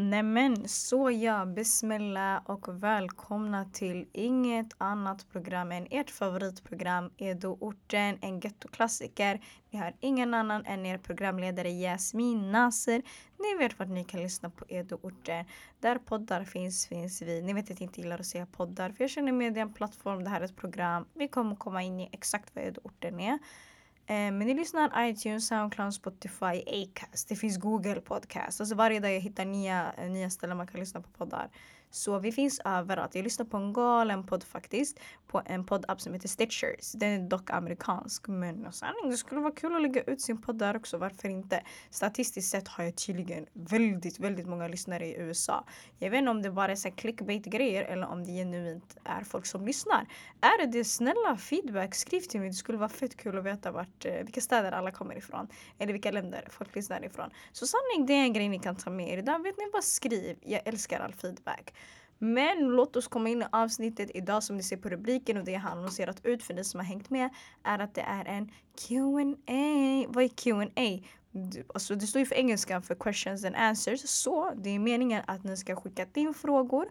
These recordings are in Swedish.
Nämen, så ja, bismillah och välkomna till inget annat program än ert favoritprogram Edo-orten, en gettoklassiker. Ni har ingen annan än er programledare Jasmin Nasser. Ni vet vart ni kan lyssna på Edo-orten. Där poddar finns, finns vi. Ni vet att jag inte gillar att säga poddar för jag känner med en plattform, det här är ett program. Vi kommer komma in i exakt vad Edo-orten är. Eh, men ni lyssnar iTunes, Soundcloud, Spotify, Acast. Det finns Google Podcast. Alltså varje dag jag hittar nya, eh, nya ställen man kan lyssna på poddar. Så vi finns överallt. Jag lyssnar på en galen podd faktiskt. På en poddapp som heter Stitchers. Den är dock amerikansk. Men sanning, det skulle vara kul att lägga ut sin podd där också. Varför inte? Statistiskt sett har jag tydligen väldigt, väldigt många lyssnare i USA. Jag vet inte om det bara är clickbait-grejer eller om det genuint är folk som lyssnar. Är det snälla feedback, skriv till mig. Det skulle vara fett kul att veta vart, eh, vilka städer alla kommer ifrån. Eller vilka länder folk lyssnar ifrån. Så sanning, det är en grej ni kan ta med er Där Vet ni vad? Skriv. Jag älskar all feedback. Men låt oss komma in i avsnittet idag som ni ser på rubriken och det jag har annonserat ut för ni som har hängt med är att det är en Q&A. Vad är Q&A? Alltså det står ju för engelska för questions and answers. Så det är meningen att ni ska skicka in frågor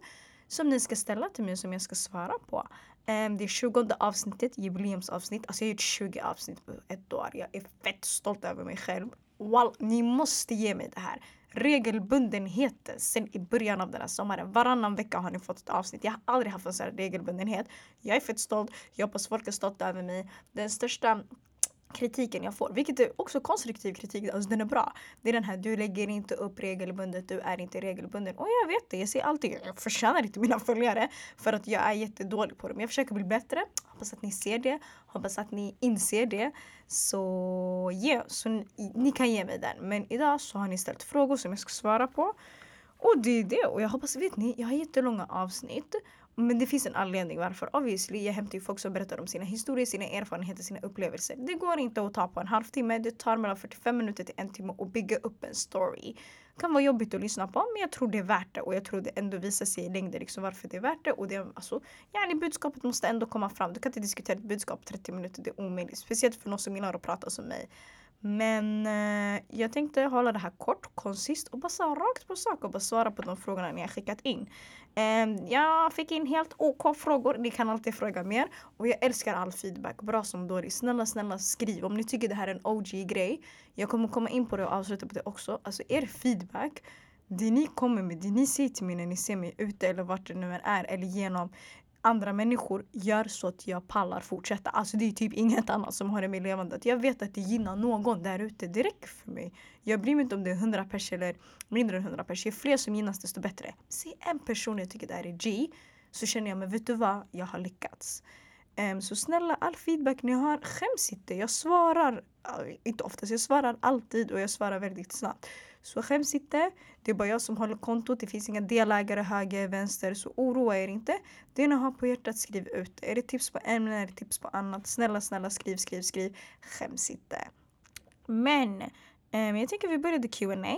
som ni ska ställa till mig som jag ska svara på. Um, det är 20 avsnittet, jubileumsavsnitt. Alltså jag har gjort 20 avsnitt på ett år. Jag är fett stolt över mig själv. Wow, ni måste ge mig det här regelbundenhet sen i början av den här sommaren. Varannan vecka har ni fått ett avsnitt. Jag har aldrig haft en sån här regelbundenhet. Jag är fett stolt. Jag hoppas folk är stolta över mig. Den största kritiken jag får, vilket är också konstruktiv kritik, alltså den är bra. Det är den här, du lägger inte upp regelbundet, du är inte regelbunden. Och jag vet det, jag säger alltid, jag förtjänar inte mina följare för att jag är jättedålig på det. Men jag försöker bli bättre, hoppas att ni ser det, hoppas att ni inser det. Så yeah, så ni, ni kan ge mig den. Men idag så har ni ställt frågor som jag ska svara på. Och det är det. Och jag hoppas, vet ni, jag har jättelånga avsnitt. Men det finns en anledning varför. Obviously, jag hämtar ju folk som berättar om sina historier, sina erfarenheter, sina upplevelser. Det går inte att ta på en halvtimme. Det tar mellan 45 minuter till en timme att bygga upp en story. Det kan vara jobbigt att lyssna på men jag tror det är värt det och jag tror det ändå visar sig i längden liksom varför det är värt det. Och det, alltså, yani, budskapet måste ändå komma fram. Du kan inte diskutera ett budskap 30 minuter, det är omöjligt. Speciellt för någon som gillar att prata som mig. Men eh, jag tänkte hålla det här kort, koncist och bara rakt på sak och bara svara på de frågorna ni har skickat in. Eh, jag fick in helt OK frågor, ni kan alltid fråga mer. Och jag älskar all feedback, bra som dålig. Snälla, snälla skriv om ni tycker det här är en OG-grej. Jag kommer komma in på det och avsluta på det också. Alltså er feedback det ni kommer med, det ni säger till mig när ni ser mig ute eller vart det nu än är eller genom andra människor gör så att jag pallar fortsätta. Alltså det är typ inget annat som har mig levande. Jag vet att det gynnar någon där ute. Det räcker för mig. Jag bryr mig inte om det är 100 pers eller mindre än 100 pers. Ju fler som gynnas desto bättre. Se en person jag tycker det här är G så känner jag men vet du vad? Jag har lyckats. Um, så snälla all feedback ni har, skäms inte. Jag svarar, inte oftast, jag svarar alltid och jag svarar väldigt snabbt. Så skäms inte. Det är bara jag som håller kontot. Det finns inga delägare höger, vänster. Så oroa er inte. Det ni har på hjärtat, skriv ut. Är det tips på ämnen, är det tips på annat? Snälla, snälla skriv, skriv, skriv. Skäms inte. Men eh, jag tänker vi började Q&A.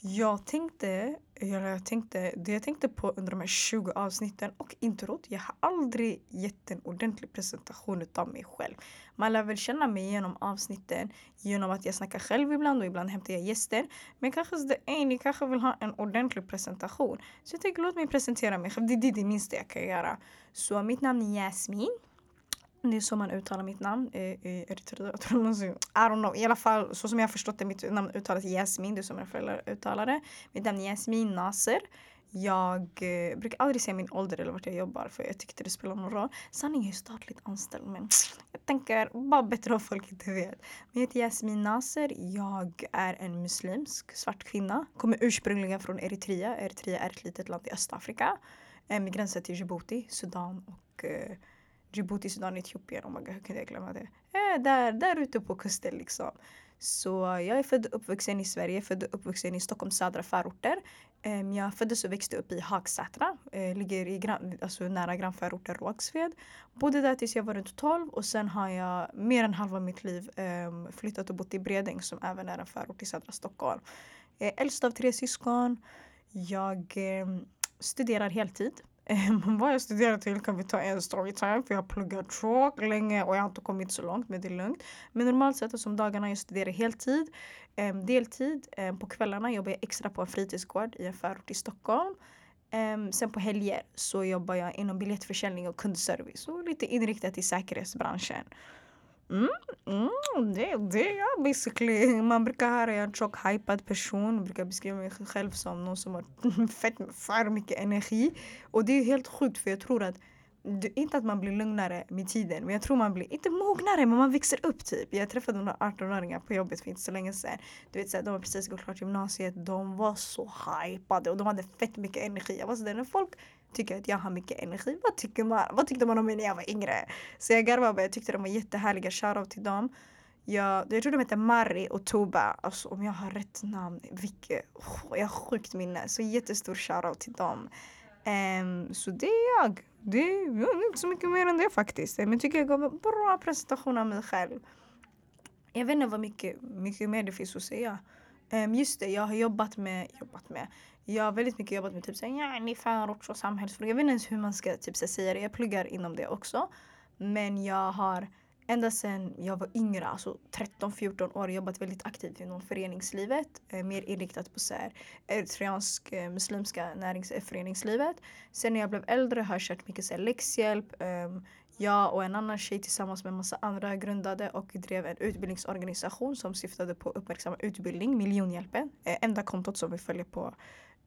Jag tänkte, jag tänkte, det jag tänkte på under de här 20 avsnitten och introt, jag har aldrig gett en ordentlig presentation av mig själv. Man lär väl känna mig genom avsnitten genom att jag snackar själv ibland och ibland hämtar jag gäster. Men kanske det är, ni kanske vill ha en ordentlig presentation. Så jag tänker låt mig presentera mig själv, det är det minsta jag kan göra. Så mitt namn är Jasmin. Det är så man uttalar mitt namn. Eritrea, alltså, I don't know. I alla fall så som jag har förstått det, mitt namn uttalas Jasmin. Det är som mina föräldrar uttalar det. Mitt namn är Jasmin Nasser. Jag eh, brukar aldrig säga min ålder eller vart jag jobbar för jag tyckte det spelar någon roll. Sanning är statligt anställd men jag tänker bara bättre om folk inte vet. Men jag heter Jasmin Nasser. Jag är en muslimsk svart kvinna. Kommer ursprungligen från Eritrea. Eritrea är ett litet land i Östafrika. Eh, med gränser till Djibouti, Sudan och eh, Djibouti, Sudan, Etiopien. Oh my God, hur kunde jag glömma det? Eh, där, där ute på kusten liksom. Så jag är född och uppvuxen i Sverige, född och uppvuxen i Stockholms södra förorter. Um, jag föddes och växte upp i Hagsätra, uh, ligger i gran, alltså nära grannförorten Rågsved. Bodde där tills jag var runt 12 och sen har jag mer än halva mitt liv um, flyttat och bott i Bredäng som även är en förort i södra Stockholm. Jag är äldst av tre syskon. Jag um, studerar heltid. Ehm, um, vad jag studerar till kan vi ta en storytime för jag har pluggat tråk länge och jag har inte kommit så långt men det är lugnt. Men normalt sett som dagarna jag studerar heltid, ehm, deltid. Ehm, på kvällarna jobbar jag extra på en fritidsgård i en förort i Stockholm. Sen på helger så jobbar jag inom biljettförsäljning och kundservice och lite inriktat i säkerhetsbranschen. Mm, mm, det, det är jag basically. Man brukar höra att jag är en tjock hypad person. Jag brukar beskriva mig själv som någon som har fett för mycket energi. Och det är helt sjukt för jag tror att inte att man blir lugnare med tiden men jag tror man blir, inte mognare men man växer upp typ. Jag träffade några 18-åringar på jobbet för inte så länge sedan. Du vet såhär, de har precis gått klart gymnasiet, de var så hypade och de hade fett mycket energi. Jag var sådär, när folk tycker att jag har mycket energi, vad, tycker man, vad tyckte man om mig när jag var yngre? Så jag garvade bara, jag tyckte de var jättehärliga, shoutout till dem. Jag, jag tror de heter Mari och Toba, alltså om jag har rätt namn, vilket, oh, jag har sjukt minne. Så jättestor shoutout till dem. Um, så det är jag. Det är inte så mycket mer än det faktiskt. Men jag tycker jag gav en bra presentation av mig själv. Jag vet inte vad mycket, mycket mer det finns att säga. Um, just det, jag har jobbat med, jobbat med. Jag har väldigt mycket jobbat med typ såhär, ja, ni förorts och samhällsfrågor. Jag vet inte ens hur man ska typ säga det. Jag pluggar inom det också. Men jag har ända sedan jag var yngre, alltså 13-14 år, jobbat väldigt aktivt inom föreningslivet. Eh, mer inriktat på så här, eritreansk eh, muslimska näringsföreningslivet. Eh, sen när jag blev äldre har jag kört mycket så här, läxhjälp. Eh, jag och en annan tjej tillsammans med en massa andra grundade och drev en utbildningsorganisation som syftade på att uppmärksamma utbildning, Miljonhjälpen. Eh, enda kontot som vi följer på,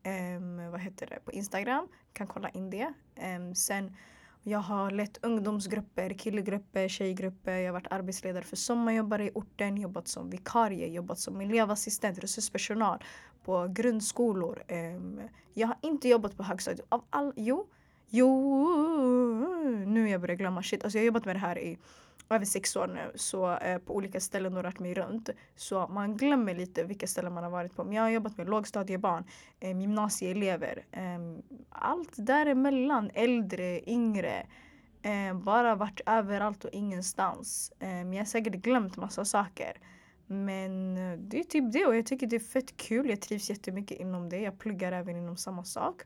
um, vad heter det, på Instagram. Kan kolla in det. Um, sen jag har lett ungdomsgrupper, killgrupper, tjejgrupper. Jag har varit arbetsledare för sommarjobbare i orten, jobbat som vikarie, jobbat som elevassistent, resurspersonal på grundskolor. Um, jag har inte jobbat på högstadiet. Av all, jo, jo, nu jag börjar glömma shit. Alltså jag har jobbat med det här i över sex år nu så eh, på olika ställen och rört mig runt. Så man glömmer lite vilka ställen man har varit på. Men jag har jobbat med lågstadiebarn, eh, gymnasieelever, eh, allt däremellan, äldre, yngre. Eh, bara varit överallt och ingenstans. Eh, jag har säkert glömt massa saker. Men eh, det är typ det och jag tycker det är fett kul. Jag trivs jättemycket inom det. Jag pluggar även inom samma sak.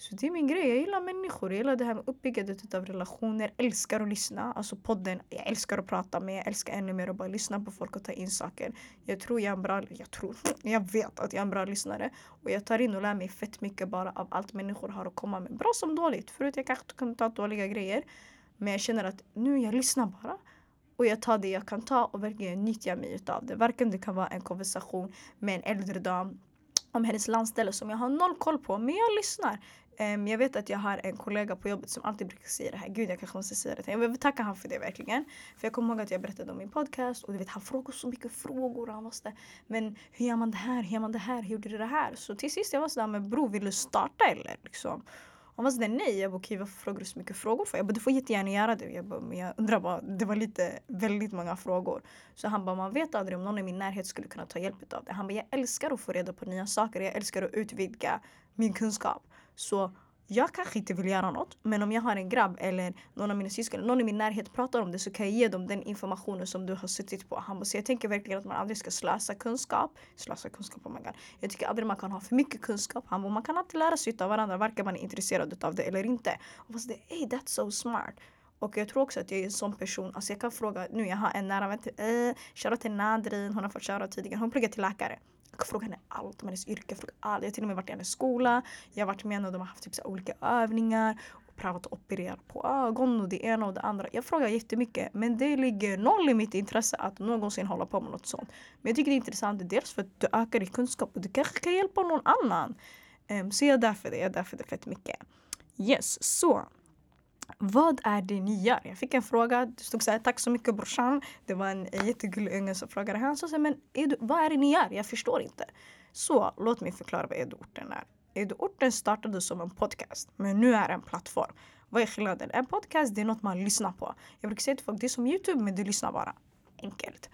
Så det är min grej. Jag gillar människor. Jag gillar det här med uppbyggandet av relationer. Jag älskar att lyssna. Alltså podden. Jag älskar att prata med. Jag älskar ännu mer att bara lyssna på folk och ta in saker. Jag tror jag är en bra... Jag tror. Jag vet att jag är en bra lyssnare. Och jag tar in och lär mig fett mycket bara av allt människor har att komma med. Bra som dåligt. Förut jag kanske kunde ta dåliga grejer. Men jag känner att nu jag lyssnar bara. Och jag tar det jag kan ta och verkligen nyttjar mig utav det. Varken det kan vara en konversation med en äldre dam om hennes landställe som jag har noll koll på. Men jag lyssnar. Um, jag vet att jag har en kollega på jobbet som alltid brukar säga det här. Gud, jag kanske måste säga det. Jag vill tacka honom för det verkligen. För jag kommer ihåg att jag berättade om min podcast och du vet, han frågar så mycket frågor. Han måste, men hur gör man det här? Hur gör man det här? Hur gjorde du det här? Så till sist jag var sådär, men bror vill du starta eller? Liksom. Han var sådär nej. Jag bara okej varför frågar du så mycket frågor för? Jag bara du får jättegärna göra det. Jag bara, men jag undrar bara, det var lite, väldigt många frågor. Så han bara man vet aldrig om någon i min närhet skulle kunna ta hjälp av det. Han bara jag älskar att få reda på nya saker. Jag älskar att utvidga min kunskap. Så jag kanske inte vill göra något men om jag har en grabb eller någon av mina syskon, någon i min närhet pratar om det så kan jag ge dem den informationen som du har suttit på. Han bara, så jag tänker verkligen att man aldrig ska slösa kunskap. Slösa kunskap, oh my God. Jag tycker aldrig man kan ha för mycket kunskap. Han bara, man kan alltid lära sig av varandra varken man är intresserad av det eller inte. Och jag bara, hey that's so smart. Och jag tror också att jag är en sån person. Alltså jag kan fråga, nu jag har en nära vän till, eh, äh, shoutout till Nadrin, hon har fått köra tidigare. Hon pluggar till läkare. Jag frågar henne allt om hennes yrke. Jag, allt. jag har till och med varit i hennes skola. Jag har varit med och de har haft typ så olika övningar. Och prövat att operera på ögon och det ena och det andra. Jag frågar jättemycket men det ligger noll i mitt intresse att någonsin hålla på med något sånt. Men jag tycker det är intressant dels för att du ökar din kunskap och du kanske kan hjälpa någon annan. Um, så jag är där för det. Jag är där för det fett mycket. Yes, så vad är det ni gör? Jag fick en fråga. Det stod så här, tack så mycket brorsan. Det var en jättegullig unge som frågade. Han sa men Edu, vad är det ni gör? Jag förstår inte. Så låt mig förklara vad Eduorten är. Eduorten startade som en podcast, men nu är det en plattform. Vad är skillnaden? En podcast det är något man lyssnar på. Jag brukar säga till folk det är som Youtube men du lyssnar bara. Enkelt.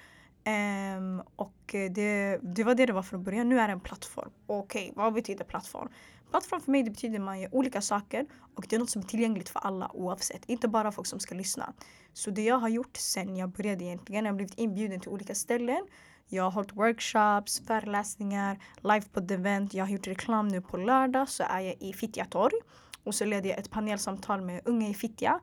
Um, och eh, det, det var det det var från början. Nu är det en plattform. Okej, okay, vad betyder plattform? Plattform för mig det betyder att man gör olika saker och det är något som är tillgängligt för alla oavsett. Inte bara folk som ska lyssna. Så det jag har gjort sen jag började egentligen, jag har blivit inbjuden till olika ställen. Jag har hållit workshops, föreläsningar, live på event. Jag har gjort reklam nu på lördag så är jag i Fittja torg. Och så leder jag ett panelsamtal med Unga i Fittja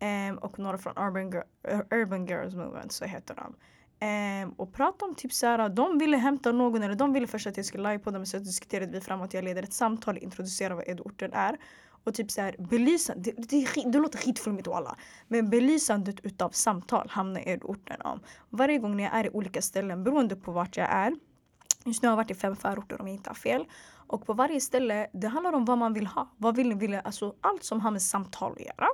um, och några från Urban, Girl, Urban Girls Movement, så heter de eh, och prata om typ såhär, de ville hämta någon eller de ville först att jag skulle live på dem så diskuterade vi framåt. Jag leder ett samtal, introducerar vad edorten är. Och typ såhär belysa, det, det, det låter skitflummigt alla. Men belysandet utav samtal hamnar Edo-orten om. Varje gång när jag är i olika ställen beroende på vart jag är. Just nu har jag varit i fem förorter om jag inte har fel. Och på varje ställe, det handlar om vad man vill ha. Vad vill ni vilja, alltså allt som har med samtal att göra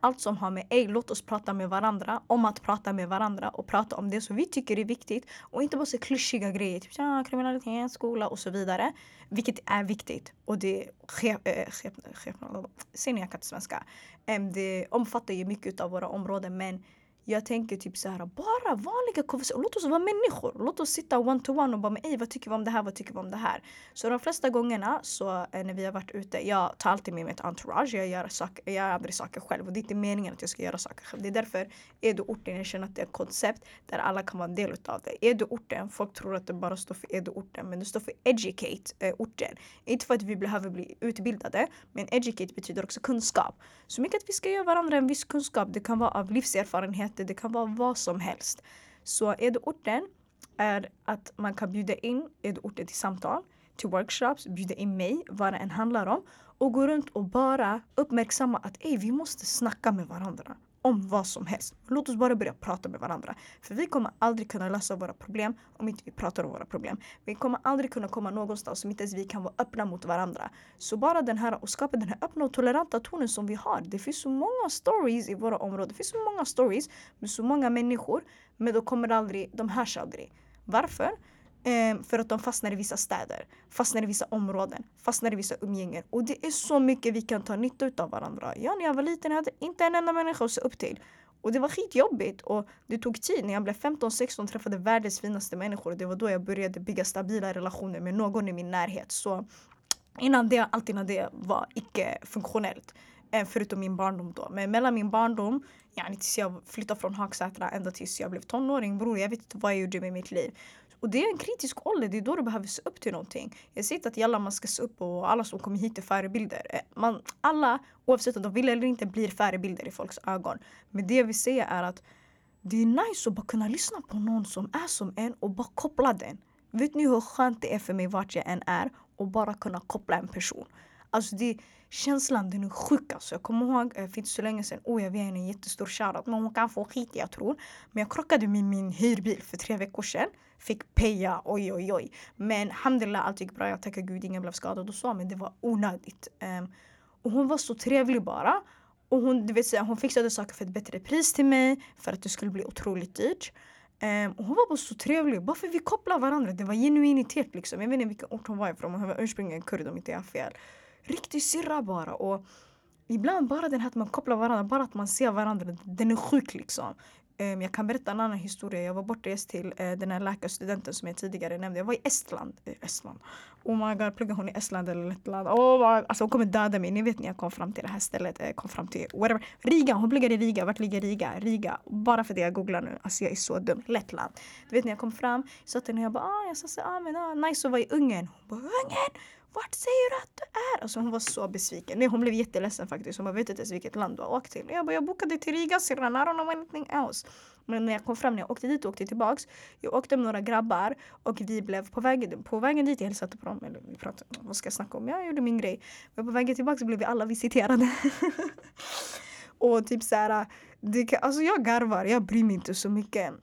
allt som har med ej, låt oss prata med varandra, om att prata med varandra och prata om det som vi tycker är viktigt och inte bara så klyschiga grejer, typ ja, kriminalitet, skola och så vidare. Vilket är viktigt och det äh, ser ni jag kan inte svenska. Det omfattar ju mycket av våra områden men jag tänker typ så här, bara vanliga konversationer. Låt oss vara människor. Låt oss sitta one to one och bara, ej vad tycker vi om det här, vad tycker vi om det här? Så de flesta gångerna så eh, när vi har varit ute, jag tar alltid med mig ett entourage. Jag gör, saker, jag gör aldrig saker själv och det är inte meningen att jag ska göra saker själv. Det är därför Edo-orten, jag känner att det är ett koncept där alla kan vara en del utav det. Edo-orten, folk tror att det bara står för Edo-orten men det står för educate-orten. Eh, inte för att vi behöver bli utbildade men educate betyder också kunskap. Så mycket att vi ska ge varandra en viss kunskap. Det kan vara av livserfarenhet det kan vara vad som helst. Så edorten är att man kan bjuda in edorten till samtal, till workshops, bjuda in mig, vad det än handlar om och gå runt och bara uppmärksamma att Ej, vi måste snacka med varandra om vad som helst. Låt oss bara börja prata med varandra. För vi kommer aldrig kunna lösa våra problem om inte vi pratar om våra problem. Vi kommer aldrig kunna komma någonstans om inte ens vi kan vara öppna mot varandra. Så bara den här och skapa den här öppna och toleranta tonen som vi har. Det finns så många stories i våra områden. Det finns så många stories med så många människor. Men de kommer aldrig, de hörs aldrig. Varför? Eh, för att de fastnar i vissa städer, fastnar i vissa områden, fastnar i vissa umgängen. Och det är så mycket vi kan ta nytta av varandra. Ja, när jag var liten hade jag inte en enda människa att se upp till. Och det var skitjobbigt och det tog tid. När jag blev 15-16 träffade världens finaste människor. Det var då jag började bygga stabila relationer med någon i min närhet. Så innan det, allt innan det var icke-funktionellt. Eh, förutom min barndom då. Men mellan min barndom, yani tills jag flyttade från Hagsätra ända tills jag blev tonåring, bror jag vet inte vad jag gjorde med mitt liv. Och det är en kritisk ålder, det är då du behöver se upp till någonting. Jag säger inte att alla man ska se upp och alla som kommer hit är förebilder. Eh, man, alla, oavsett om de vill eller inte, blir förebilder i folks ögon. Men det jag vill säga är att det är nice att bara kunna lyssna på någon som är som en och bara koppla den. Vet ni hur skönt det är för mig vart jag än är och bara kunna koppla en person? Alltså det, känslan den är sjuk alltså. Jag kommer ihåg eh, för inte så länge sedan, oh jag vet en jättestor shoutout men hon kan få skit jag tror. Men jag krockade med min hyrbil för tre veckor sedan. Fick peja, oj oj oj. Men alhamdulillah allt gick bra, jag tackar gud ingen blev skadad och så men det var onödigt. Um, och hon var så trevlig bara. Och hon, du vet, hon fixade saker för ett bättre pris till mig för att det skulle bli otroligt dyrt. Um, och hon var bara så trevlig, bara för vi kopplade varandra. Det var genuinitet liksom. Jag vet inte vilken ort hon var ifrån, hon var ursprungligen kurd om inte jag har fel riktig syrra bara. Och ibland bara den här att man kopplar varandra, bara att man ser varandra, den är sjuk liksom. Um, jag kan berätta en annan historia. Jag var bortrest till uh, den här läkarstudenten som jag tidigare nämnde. Jag var i Estland. Eh, Estland. Oh my god, pluggar hon i Estland eller Lettland? Oh my, alltså hon kommer döda mig. Ni vet när jag kom fram till det här stället. Eh, kom fram till whatever. Riga, hon pluggar i Riga. Vart ligger Riga? Riga. Bara för det jag googlar nu. Alltså jag är så dum. Lettland. Du vet när jag kom fram, satt och jag bara ah, jag sa så, ah, men, ah, nice att vara i Ungern. Hon bara Ungern? Vart säger du att du är? Alltså hon var så besviken. Nej, hon blev jätteledsen faktiskt. Hon bara, vet inte ens vilket land du har åkt till. Jag bara, jag bokade till Riga syrran, I don't know anything else. Men när jag kom fram, när jag åkte dit och åkte tillbaks. Jag åkte med några grabbar och vi blev på, vägen, på vägen dit, jag hälsade på dem. Eller vi pratade, vad ska jag snacka om? Jag gjorde min grej. Men på vägen tillbaks blev vi alla visiterade. och typ såhär, det, alltså jag garvar, jag bryr mig inte så mycket.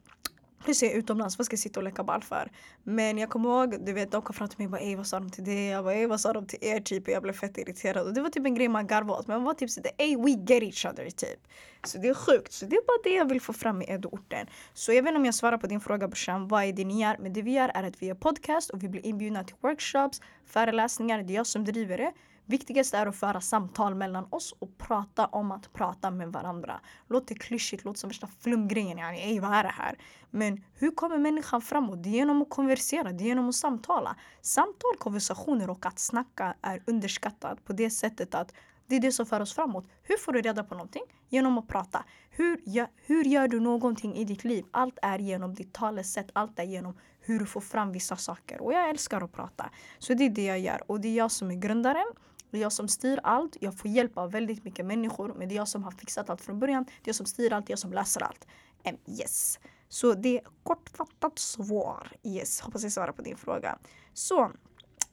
Plus jag utomlands, vad ska jag sitta och leka ball för? Men jag kommer ihåg, du vet de kom fram till mig och bara “ey, vad sa de till det? Jag bara vad sa de till er? Typ och jag blev fett irriterad. Och det var typ en grej man garvade åt. Men man var typ såhär ey we get each other typ. Så det är sjukt. Så det är bara det jag vill få fram i Edo-orten. Så jag vet inte om jag svarar på din fråga brorsan, vad är det ni gör? Men det vi gör är att vi gör podcast och vi blir inbjudna till workshops, föreläsningar. Det är jag som driver det. Viktigast är att föra samtal mellan oss och prata om att prata med varandra. Låter klyschigt, låter som värsta flumgrejen. Yani, ey, vad är det här? Men hur kommer människan framåt? Det är genom att konversera, det är genom att samtala. Samtal, konversationer och att snacka är underskattat på det sättet att det är det som för oss framåt. Hur får du reda på någonting? Genom att prata. Hur, ja, hur gör du någonting i ditt liv? Allt är genom ditt talesätt. Allt är genom hur du får fram vissa saker. Och jag älskar att prata. Så det är det jag gör. Och det är jag som är grundaren det är jag som styr allt. Jag får hjälp av väldigt mycket människor. Men det är jag som har fixat allt från början. Det är jag som styr allt. Det är jag som löser allt. Um, yes. Så det är kortfattat svar. Yes, hoppas jag svarar på din fråga. Så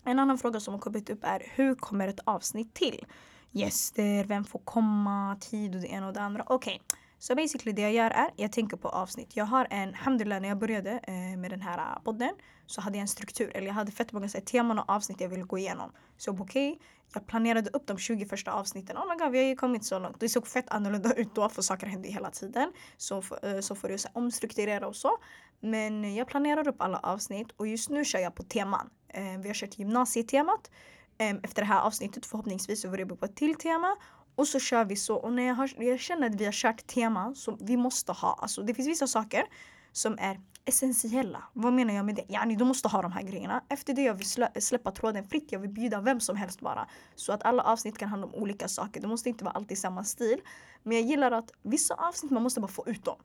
en annan fråga som har kommit upp är hur kommer ett avsnitt till? Gäster, vem får komma, tid och det ena och det andra. Okej, okay. så basically det jag gör är, jag tänker på avsnitt. Jag har en, alhamdulillah när jag började eh, med den här eh, podden så hade jag en struktur. Eller jag hade fett många så här, teman och avsnitt jag ville gå igenom. Så okej, okay, jag planerade upp de 20 första avsnitten. Oh my god, vi har ju kommit så långt. Det såg fett annorlunda ut då för saker hände hela tiden. Så, eh, så får du så omstrukturera och så. Men jag planerar upp alla avsnitt och just nu kör jag på teman. Eh, vi har kört gymnasietemat. Efter det här avsnittet förhoppningsvis så får det på ett till tema. Och så kör vi så. Och när jag, har, jag känner att vi har kört teman som vi måste ha. Alltså det finns vissa saker som är essentiella. Vad menar jag med det? Yani, du måste ha de här grejerna. Efter det jag vill slä, släppa tråden fritt. Jag vill bjuda vem som helst bara. Så att alla avsnitt kan handla om olika saker. Det måste inte vara alltid samma stil. Men jag gillar att vissa avsnitt man måste bara få ut dem.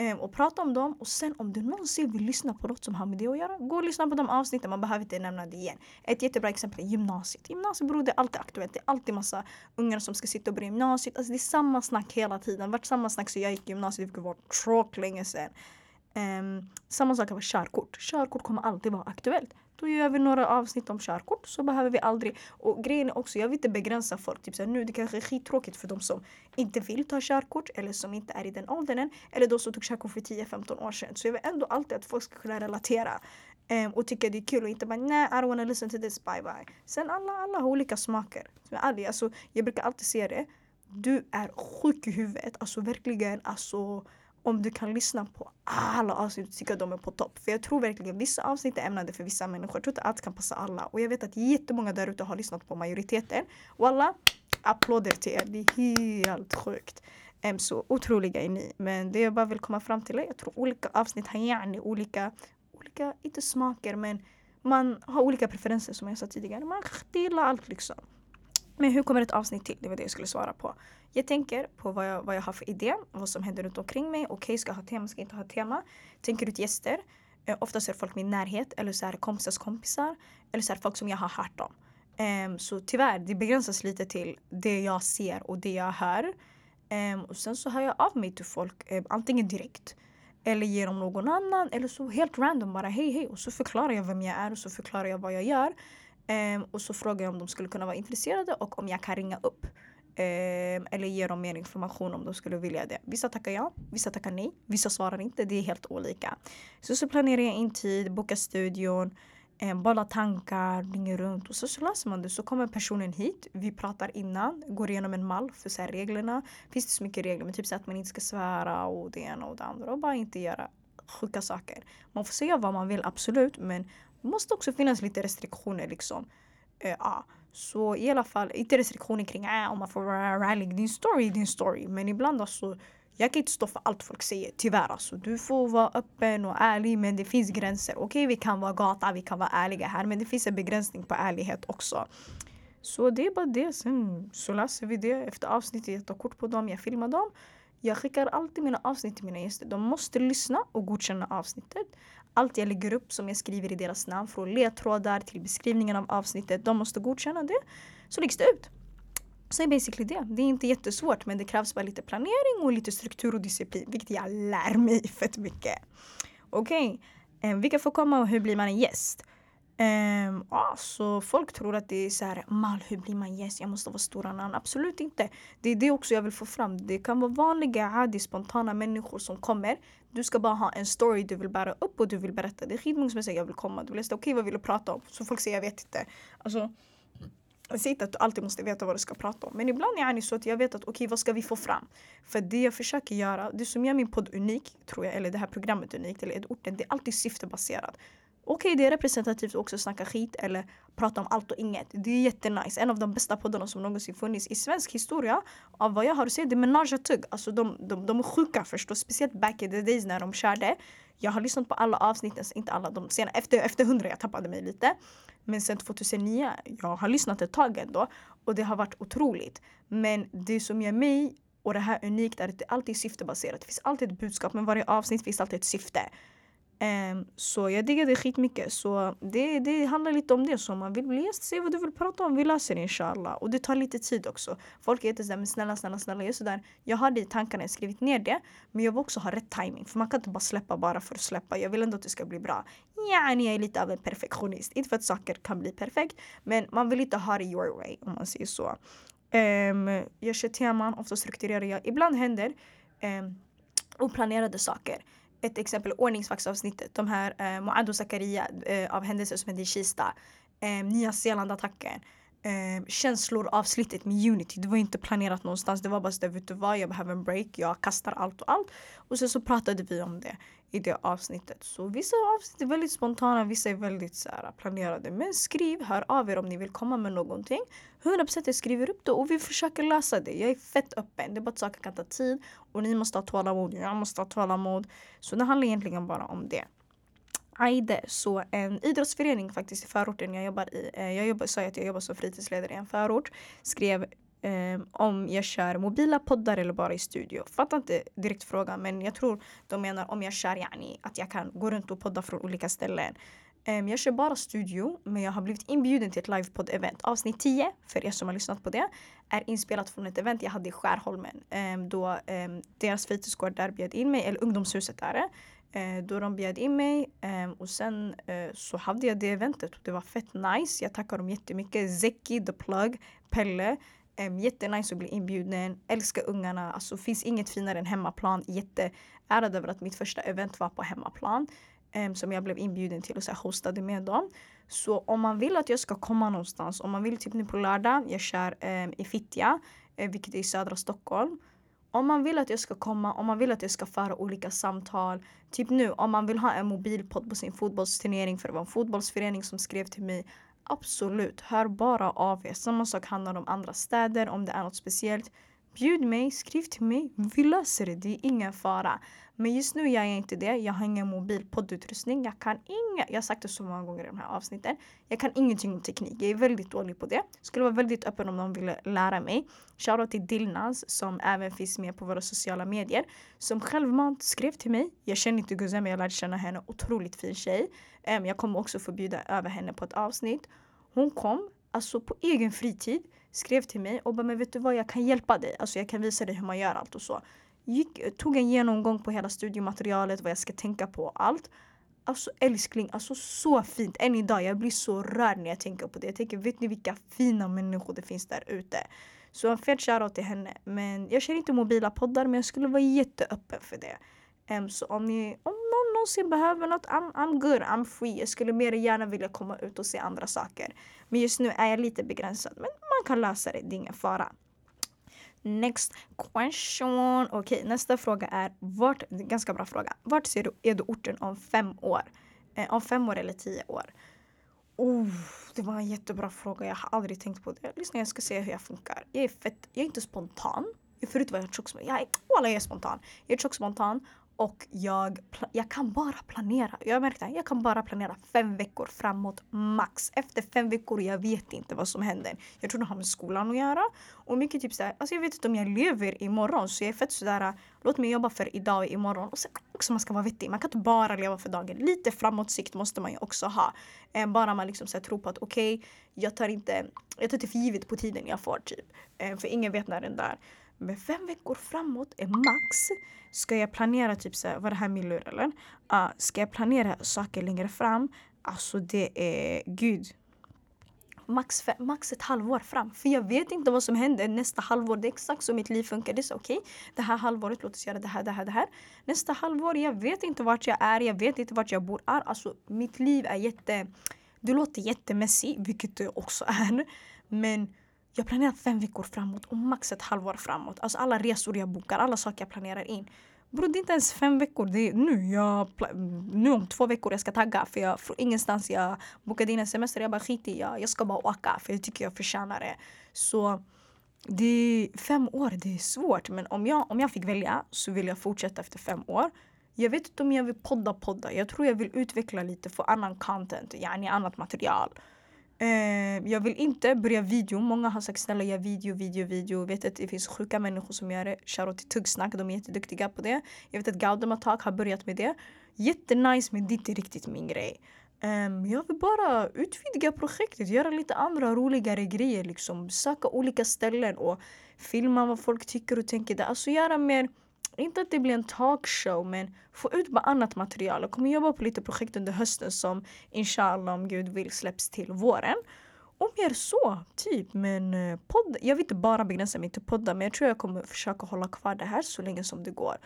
Ehm, och prata om dem och sen om du någonsin vill lyssna på något som har med det att göra, gå och lyssna på de avsnitten, man behöver inte nämna det igen. Ett jättebra exempel är gymnasiet. Gymnasiebror, det är alltid aktuellt. Det är alltid massa ungar som ska sitta och börja gymnasiet. Alltså det är samma snack hela tiden. Vart samma snack så jag gick gymnasiet, det var tråk länge sedan. Um, samma sak med körkort. Körkort kommer alltid vara aktuellt. Då gör vi några avsnitt om körkort så behöver vi aldrig... Och grejen är också, jag vill inte begränsa folk. Typ så här, nu det kanske är skittråkigt för de som inte vill ta körkort eller som inte är i den åldern än. Eller de som tog körkort för 10-15 år sedan. Så jag vill ändå alltid att folk ska kunna relatera. Um, och tycka det är kul och inte bara nej, I don't wanna listen to this, bye bye. Sen alla, alla har olika smaker. Så jag, alltså, jag brukar alltid säga det. Du är sjuk i huvudet. Alltså verkligen. Alltså, om du kan lyssna på alla avsnitt och tycka att de är på topp. För jag tror verkligen vissa avsnitt är ämnade för vissa människor. Jag tror inte allt kan passa alla. Och jag vet att jättemånga där ute har lyssnat på majoriteten. Och alla applåder till er. Det är helt sjukt. Um, så otroliga är ni. Men det jag bara vill komma fram till är jag tror olika avsnitt har gärna olika, olika, inte smaker men man har olika preferenser som jag sa tidigare. Man gillar allt liksom. Men hur kommer ett avsnitt till? Det var det jag skulle svara på. Jag tänker på vad jag, vad jag har för idé, vad som händer runt omkring mig. Okej, okay, ska jag ha tema, ska jag inte ha tema? Tänker ut gäster. Eh, oftast är det folk i min närhet eller så här kompisars kompisar. Eller så här folk som jag har hört om. Eh, så tyvärr, det begränsas lite till det jag ser och det jag hör. Eh, och sen så hör jag av mig till folk, eh, antingen direkt eller genom någon annan eller så helt random bara hej hej och så förklarar jag vem jag är och så förklarar jag vad jag gör. Um, och så frågar jag om de skulle kunna vara intresserade och om jag kan ringa upp. Um, eller ge dem mer information om de skulle vilja det. Vissa tackar ja, vissa tackar nej. Vissa svarar inte. Det är helt olika. Så så planerar jag in tid, bokar studion, um, bollar tankar, ringer runt och så, så löser man det. Så kommer personen hit, vi pratar innan, går igenom en mall för så här, reglerna. Finns det så mycket regler, men typ så att man inte ska svära och det ena och det andra och bara inte göra sjuka saker. Man får säga vad man vill, absolut, men det måste också finnas lite restriktioner liksom. Uh, ah. Så i alla fall, inte restriktioner kring äh, om man får vara ärlig, Din story är din story. Men ibland alltså, jag kan inte stå för allt folk säger. Tyvärr alltså. Du får vara öppen och ärlig men det finns gränser. Okej, okay, vi kan vara gata, vi kan vara ärliga här. Men det finns en begränsning på ärlighet också. Så det är bara det. Sen så läser vi det efter avsnittet. Jag tar kort på dem, jag filmar dem. Jag skickar alltid mina avsnitt till mina gäster. De måste lyssna och godkänna avsnittet. Allt jag lägger upp som jag skriver i deras namn, från ledtrådar till beskrivningen av avsnittet, de måste godkänna det. Så läggs det ut. Så är basically det. Det är inte jättesvårt men det krävs bara lite planering och lite struktur och disciplin. Vilket jag lär mig fett mycket. Okej, okay. Vilka får komma och hur blir man en gäst? Um, ja, så folk tror att det är så här, mal hur blir man gäst? Jag måste vara stora namn. Absolut inte. Det är det också jag vill få fram. Det kan vara vanliga, adi, spontana människor som kommer. Du ska bara ha en story du vill bära upp och du vill berätta. Det är skitmånga som säger jag vill komma. Du vill säga okej okay, vad vill du prata om? Så folk säger jag vet inte. Alltså, jag säger inte att du alltid måste veta vad du ska prata om. Men ibland är det så att jag vet att okej okay, vad ska vi få fram? För det jag försöker göra, det som gör min podd unik, tror jag, eller det här programmet unikt, eller orten, det är alltid syftebaserat. Okej, okay, det är representativt också att snacka skit eller prata om allt och inget. Det är jättenice. En av de bästa poddarna som någonsin funnits i svensk historia. Av vad jag har att säga, det är Menage Tugg. Alltså de, de, de är sjuka förstås. Speciellt back in the days när de körde. Jag har lyssnat på alla avsnitten, inte alla de sena. Efter, efter 100 jag tappade mig lite. Men sen 2009, jag har lyssnat ett tag ändå. Och det har varit otroligt. Men det som gör mig och det här unikt är att det alltid är syftebaserat. Det finns alltid ett budskap, men varje avsnitt finns alltid ett syfte. Ehm, så jag diggar det skitmycket. Så det, det handlar lite om det. Så om man vill bli gäst, säg vad du vill prata om. Vi löser det inshallah. Och det tar lite tid också. Folk är jättesådär, men snälla, snälla, snälla. Jag, sådär, jag har det i tankarna, jag skrivit ner det. Men jag vill också ha rätt timing. För man kan inte bara släppa bara för att släppa. Jag vill ändå att det ska bli bra. Ja, jag är lite av en perfektionist. Inte för att saker kan bli perfekt. Men man vill inte ha det your way om man säger så. Um, jag kör teman, ofta strukturerar jag. Ibland händer um, oplanerade saker ett exempel ordningsvaktsavsnittet. De här eh, Moad och Zakaria eh, av händelser som hände i Kista. Eh, Nya Zeeland-attacken. Eh, känslor avsnittet med Unity. Det var inte planerat någonstans. Det var bara så vet du vad, jag behöver en break. Jag kastar allt och allt. Och sen så pratade vi om det i det avsnittet. Så vissa avsnitt är väldigt spontana, vissa är väldigt så här, planerade. Men skriv, hör av er om ni vill komma med någonting. 100% jag skriver upp det och vi försöker lösa det. Jag är fett öppen. Det är bara att saker kan ta tid och ni måste ha tålamod, jag måste ha tålamod. Så det handlar egentligen bara om det. Aide, så en idrottsförening faktiskt i förorten jag jobbar i. Eh, jag jobbar, sa att jag jobbar som fritidsledare i en förort. Skrev Um, om jag kör mobila poddar eller bara i studio. Fattar inte direkt frågan men jag tror de menar om jag kör yani, att jag kan gå runt och podda från olika ställen. Um, jag kör bara studio men jag har blivit inbjuden till ett livepodd-event. Avsnitt 10, för er som har lyssnat på det, är inspelat från ett event jag hade i Skärholmen. Um, då deras fritidsgård där bjöd in mig, eller ungdomshuset är det. Uh, då de bjöd in mig och sen uh, så hade jag det eventet och det var fett nice. Jag tackar dem jättemycket. Zeki, The Plug, Pelle Um, jättenice att bli inbjuden, älskar ungarna. Alltså finns inget finare än hemmaplan. Jätteärad över att mitt första event var på hemmaplan. Um, som jag blev inbjuden till och så hostade med dem. Så om man vill att jag ska komma någonstans, om man vill typ nu på lördag, jag kör um, i Fittja, uh, vilket är i södra Stockholm. Om man vill att jag ska komma, om man vill att jag ska föra olika samtal. Typ nu, om man vill ha en mobilpodd på sin fotbollsturnering för det var en fotbollsförening som skrev till mig Absolut, hör bara av er. Samma sak handlar om andra städer, om det är något speciellt. Bjud mig, skriv till mig. Vi löser det, det är ingen fara. Men just nu gör jag inte det. Jag har ingen mobil poddutrustning. Jag kan inga, jag har sagt det så många gånger i de här avsnitten. Jag kan ingenting om teknik. Jag är väldigt dålig på det. Skulle vara väldigt öppen om någon ville lära mig. Shoutout till Dilnaz som även finns med på våra sociala medier. Som självmant skrev till mig. Jag känner inte Guzem, jag lärde känna henne. Otroligt fin tjej. jag kommer också få bjuda över henne på ett avsnitt. Hon kom, alltså på egen fritid, skrev till mig och bara men vet du vad jag kan hjälpa dig. Alltså jag kan visa dig hur man gör allt och så. Gick, tog en genomgång på hela studiematerialet, vad jag ska tänka på och allt. Alltså älskling, alltså så fint. Än idag, jag blir så rörd när jag tänker på det. Jag tänker, vet ni vilka fina människor det finns där ute? Så en fet shoutout till henne. Men jag kör inte mobila poddar men jag skulle vara jätteöppen för det. Um, så om, ni, om någon någonsin behöver något, I'm, I'm good, I'm free. Jag skulle mer gärna vilja komma ut och se andra saker. Men just nu är jag lite begränsad. Men man kan lösa det, det är ingen fara. Next question. Okej, okay, nästa fråga är, vart, ganska bra fråga. Vart ser du Edo-orten om fem år? Eh, om fem år eller tio år? Oh, det var en jättebra fråga. Jag har aldrig tänkt på det. Lyssna, jag ska se hur jag funkar. Jag är fett, jag är inte spontan. Förut var jag tjock jag är, jag är spontan. Jag är tjock spontan och jag, jag kan bara planera. Jag har märkt det. Jag kan bara planera fem veckor framåt max. Efter fem veckor, jag vet inte vad som händer. Jag tror det har med skolan att göra. Och mycket typ såhär, alltså jag vet inte om jag lever imorgon. Så jag är fett sådär, låt mig jobba för idag och imorgon. Och sen också man ska vara vettig. Man kan inte bara leva för dagen. Lite framåtsikt måste man ju också ha. Eh, bara man liksom så tror på att okej, okay, jag tar inte, jag tar inte för givet på tiden jag får typ. Eh, för ingen vet när den där. Men fem veckor framåt är max. Ska jag planera typ så här, var det här min lur eller? Uh, ska jag planera saker längre fram? Alltså det är, gud. Max, max ett halvår fram. För jag vet inte vad som händer nästa halvår. Det är exakt så mitt liv funkar. Det är så okej, okay, det här halvåret, låt oss göra det här, det här, det här. Nästa halvår, jag vet inte vart jag är, jag vet inte vart jag bor. Alltså mitt liv är jätte... Det låter jättemässigt, vilket det också är. Men jag planerar fem veckor framåt och max ett halvår framåt. Alltså alla resor jag bokar, alla saker jag planerar in. Bror, det är inte ens fem veckor. Det är nu, jag, nu om två veckor jag ska tagga. För jag, från ingenstans jag bokade in en semester. Jag bara skit i jag, jag ska bara åka för jag tycker jag förtjänar det. Så det är fem år, det är svårt. Men om jag, om jag fick välja så vill jag fortsätta efter fem år. Jag vet inte om jag vill podda podda. Jag tror jag vill utveckla lite, få annan content, yani annat material. Eh, jag vill inte börja video. Många har sagt snälla gör video, video, video. Jag vet att det finns sjuka människor som gör det. Shoutout till Tuggsnack, de är jätteduktiga på det. Jag vet att Gaudem Attack har börjat med det. Jättenice men det är inte riktigt min grej. Um, jag vill bara utvidga projektet, göra lite andra roligare grejer. Liksom. Söka olika ställen och filma vad folk tycker och tänker. Alltså göra mer, inte att det blir en talkshow men få ut bara annat material. Jag kommer jobba på lite projekt under hösten som inshallah om gud vill släpps till våren. Och mer så, typ. Men eh, podd, jag vill inte bara begränsa mig till poddar men jag tror jag kommer försöka hålla kvar det här så länge som det går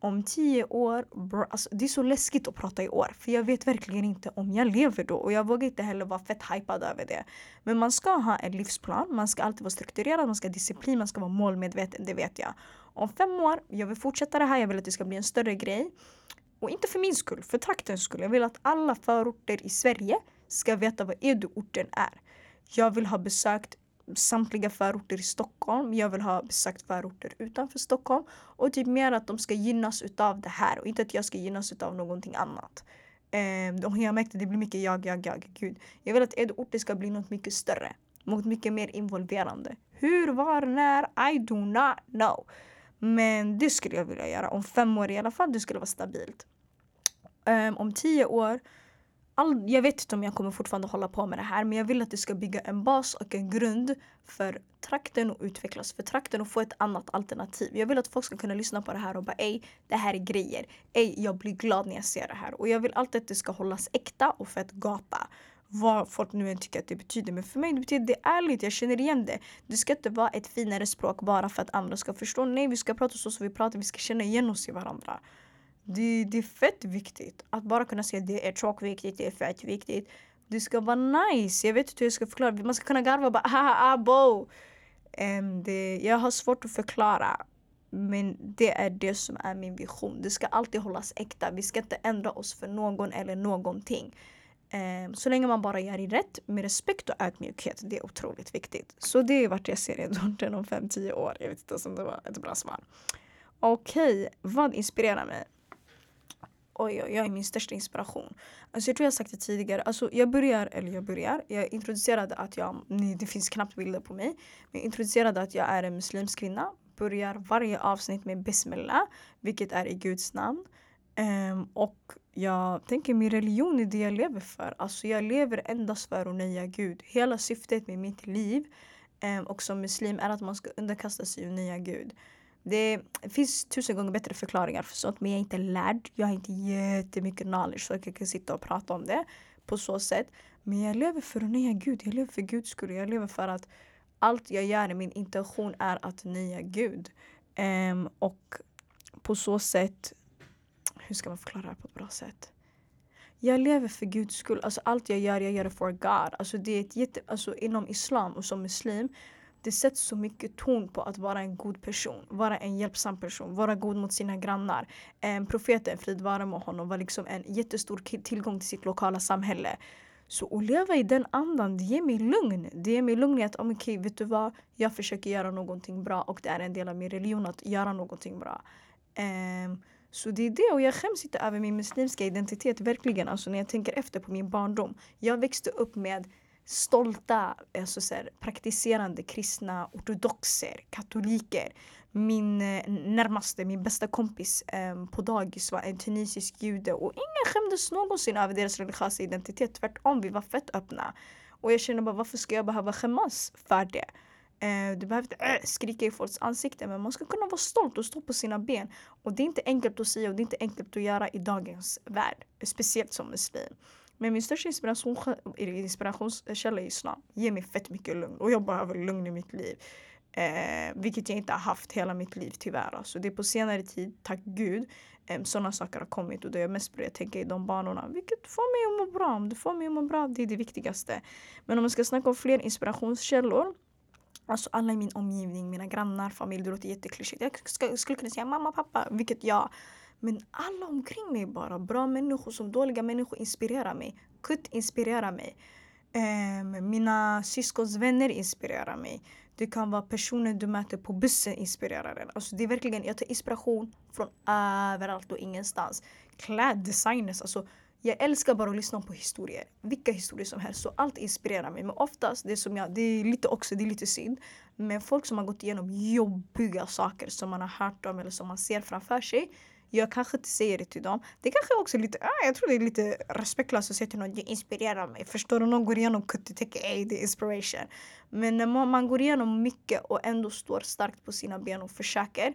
om tio år, bro, alltså, det är så läskigt att prata i år. För jag vet verkligen inte om jag lever då. Och jag vågar inte heller vara fett hypad över det. Men man ska ha en livsplan, man ska alltid vara strukturerad, man ska ha disciplin, man ska vara målmedveten, det vet jag. Om fem år, jag vill fortsätta det här, jag vill att det ska bli en större grej. Och inte för min skull, för traktens skull. Jag vill att alla förorter i Sverige ska veta vad Edu-orten är. Jag vill ha besökt samtliga förorter i Stockholm. Jag vill ha besökt förorter utanför Stockholm. Och typ mer att de ska gynnas utav det här och inte att jag ska gynnas utav någonting annat. Eh, jag märkte att det blir mycket jag, jag, jag. Gud. Jag vill att Edu-orter ska bli något mycket större. Något mycket mer involverande. Hur, var, när? I do not know. Men det skulle jag vilja göra. Om fem år i alla fall, det skulle vara stabilt. Um, om tio år all, jag vet inte om jag kommer fortfarande hålla på med det här men jag vill att det ska bygga en bas och en grund för trakten att utvecklas, för trakten att få ett annat alternativ. Jag vill att folk ska kunna lyssna på det här och bara ej, det här är grejer. Ej, jag blir glad när jag ser det här. Och jag vill alltid att det ska hållas äkta och fett gapa. Vad folk nu än tycker att det betyder. Men för mig det betyder det ärligt, jag känner igen det. Det ska inte vara ett finare språk bara för att andra ska förstå. Nej, vi ska prata så som vi pratar, vi ska känna igen oss i varandra. Det, det är fett viktigt. Att bara kunna säga det är tråkviktigt, det är fett viktigt. Det ska vara nice. Jag vet inte hur jag ska förklara. Man ska kunna garva och bara ah, ah, haha abo. Um, det, jag har svårt att förklara. Men det är det som är min vision. Det ska alltid hållas äkta. Vi ska inte ändra oss för någon eller någonting. Um, så länge man bara gör det rätt med respekt och ödmjukhet. Det är otroligt viktigt. Så det är vart jag ser Edwarden om 5-10 år. Jag vet inte om det var ett bra svar. Okej, okay, vad inspirerar mig? Oj, oj, oj, min största inspiration. Alltså jag tror jag sagt det tidigare. Alltså jag börjar, eller jag börjar, jag introducerade att jag, nej, det finns knappt bilder på mig. Men jag introducerade att jag är en muslimsk kvinna. Börjar varje avsnitt med Bismillah, vilket är i Guds namn. Um, och jag tänker min religion är det jag lever för. Alltså jag lever endast för att nöja Gud. Hela syftet med mitt liv um, och som muslim är att man ska underkasta sig och nöja Gud. Det finns tusen gånger bättre förklaringar för sånt men jag är inte lärd. Jag har inte jättemycket knowledge så jag kan sitta och prata om det på så sätt. Men jag lever för att nöja Gud. Jag lever för Guds skull. Jag lever för att allt jag gör, min intention är att nöja Gud. Um, och på så sätt, hur ska man förklara det här på ett bra sätt? Jag lever för Guds skull. Alltså allt jag gör, jag gör det för God. Alltså det är ett jätte, alltså inom islam och som muslim det sätts så mycket ton på att vara en god person, vara en hjälpsam person, vara god mot sina grannar. Eh, profeten, frid vare med honom, var liksom en jättestor tillgång till sitt lokala samhälle. Så att leva i den andan, det ger mig lugn. Det ger mig lugn i att, ah, okej, okay, vet du vad? Jag försöker göra någonting bra och det är en del av min religion att göra någonting bra. Um, så det är det och jag skäms inte över min muslimska identitet, verkligen. Alltså när jag tänker efter på min barndom. Jag växte upp med stolta alltså så här, praktiserande kristna ortodoxer, katoliker. Min eh, närmaste, min bästa kompis eh, på dagis var en tunisisk jude och ingen skämdes någonsin över deras religiösa identitet. Tvärtom, vi var fett öppna. Och jag känner bara varför ska jag behöva skämmas för det? Eh, du behöver inte äh, skrika i folks ansikte, men man ska kunna vara stolt och stå på sina ben. Och det är inte enkelt att säga och det är inte enkelt att göra i dagens värld. Speciellt som muslim. Men min största inspiration, inspirationskälla är islam. Ger mig fett mycket lugn och jag behöver lugn i mitt liv. Eh, vilket jag inte har haft hela mitt liv tyvärr. Alltså, det är på senare tid, tack gud, eh, sådana saker har kommit och då har jag mest börjat tänka i de banorna. Vilket får mig att må bra. Om det får mig att må bra, det är det viktigaste. Men om man ska snacka om fler inspirationskällor Alltså alla i min omgivning, mina grannar, familj, det låter jätteklyschigt. Jag skulle kunna säga mamma, pappa, vilket jag men alla omkring mig bara, bra människor som dåliga människor inspirerar mig. Kutt inspirerar mig. Um, mina syskons vänner inspirerar mig. Det kan vara personer du möter på bussen inspirerar en. Alltså det är verkligen, jag tar inspiration från överallt och ingenstans. Kläddesigners, alltså jag älskar bara att lyssna på historier. Vilka historier som helst. Så allt inspirerar mig. Men oftast, det som jag, det är lite också, det är lite synd. Men folk som har gått igenom jobbiga saker som man har hört om eller som man ser framför sig. Jag kanske inte säger det till dem. Det kanske också är lite, ah, jag tror det är lite respektlöst att säga till någon, jag inspirerar mig. Förstår du? Någon går igenom kuttetäcke, ey det är inspiration. Men när man, man går igenom mycket och ändå står starkt på sina ben och försöker.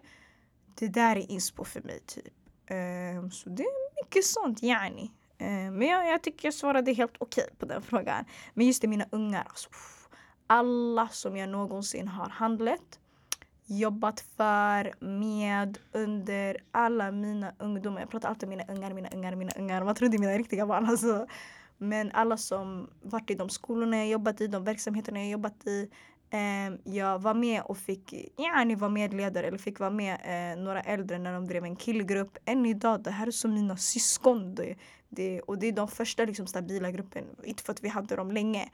Det där är inspo för mig typ. Um, så det är mycket sånt, yani. Um, men jag, jag tycker jag svarade helt okej okay på den frågan. Men just det, mina ungar. Alltså, alla som jag någonsin har handlat jobbat för, med, under alla mina ungdomar. Jag pratar alltid om mina ungar, mina ungar, mina ungar. Man trodde mina riktiga barn alltså. Men alla som varit i de skolorna jag jobbat i, de verksamheterna jag jobbat i. Eh, jag var med och fick, ja, ni var medledare eller fick vara med eh, några äldre när de drev en killgrupp. Än idag, det här är som mina syskon. Det, det, och det är de första liksom, stabila gruppen. Inte för att vi hade dem länge.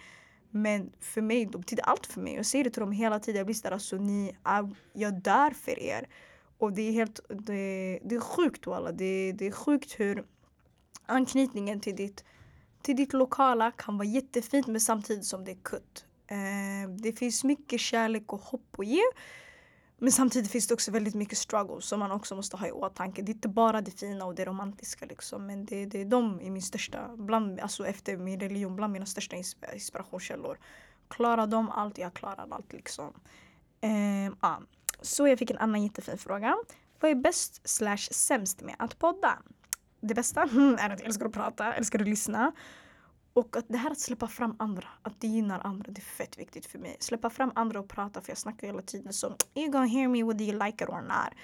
Men för mig, de betyder allt för mig. Jag säger det till dem hela tiden. Jag blir sådär, alltså ni, jag dör för er. Och det är helt, det, det är sjukt walla. Det, det är sjukt hur anknytningen till ditt, till ditt lokala kan vara jättefint men samtidigt som det är kutt. Eh, det finns mycket kärlek och hopp att ge. Men samtidigt finns det också väldigt mycket struggles som man också måste ha i åtanke. Det är inte bara det fina och det romantiska liksom. Men det, det är de i min största, bland, alltså efter min religion, bland mina största inspirationskällor. Klarar de allt, jag klarar allt liksom. Ehm, ja. Så jag fick en annan jättefin fråga. Vad är bäst slash sämst med att podda? Det bästa är att jag älskar att prata, älskar att lyssna. Och att det här att släppa fram andra, att det gynnar andra, det är fett viktigt för mig. Släppa fram andra och prata, för jag snackar hela tiden så you gonna hear me whether you like it or not.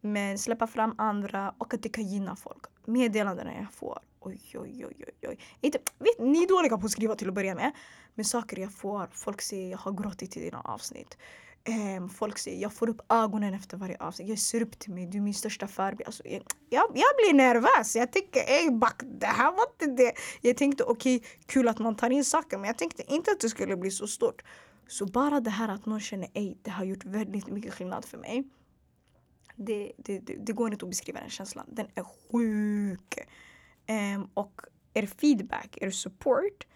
Men släppa fram andra och att det kan gynna folk. Meddelandena jag får, oj oj oj oj oj. Inte, vet, ni är dåliga på att skriva till att börja med. Men saker jag får, folk säger jag har gråtit i dina avsnitt. Eh, folk säger jag får upp ögonen efter varje avsnitt. Jag ser upp till mig, du är min största förebild. Alltså, jag, jag, jag, blir nervös. Jag tänker ey back, det här var inte det. Jag tänkte okej, okay, kul att man tar in saker men jag tänkte inte att det skulle bli så stort. Så bara det här att någon känner ey, det har gjort väldigt mycket skillnad för mig. Det, det, det, det går inte att beskriva den känslan. Den är sjuk. Eh, och er feedback, er support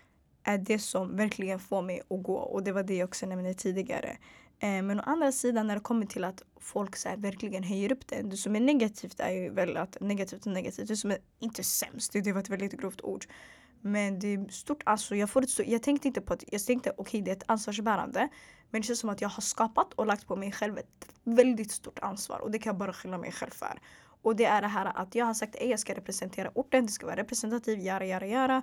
är det som verkligen får mig att gå. Och det var det jag också nämnde tidigare. Eh, men å andra sidan när det kommer till att folk så här, verkligen höjer upp det. Det som är negativt är ju väl att negativt och negativt. Det som är inte sämst, det var ett väldigt grovt ord. Men det är stort alltså. Jag, får ett stort, jag tänkte inte på att, jag tänkte okej okay, det är ett ansvarsbärande. Men det känns som att jag har skapat och lagt på mig själv ett väldigt stort ansvar. Och det kan jag bara skylla mig själv för. Och det är det här att jag har sagt att jag ska representera orten, det ska vara representativt, göra, göra, göra.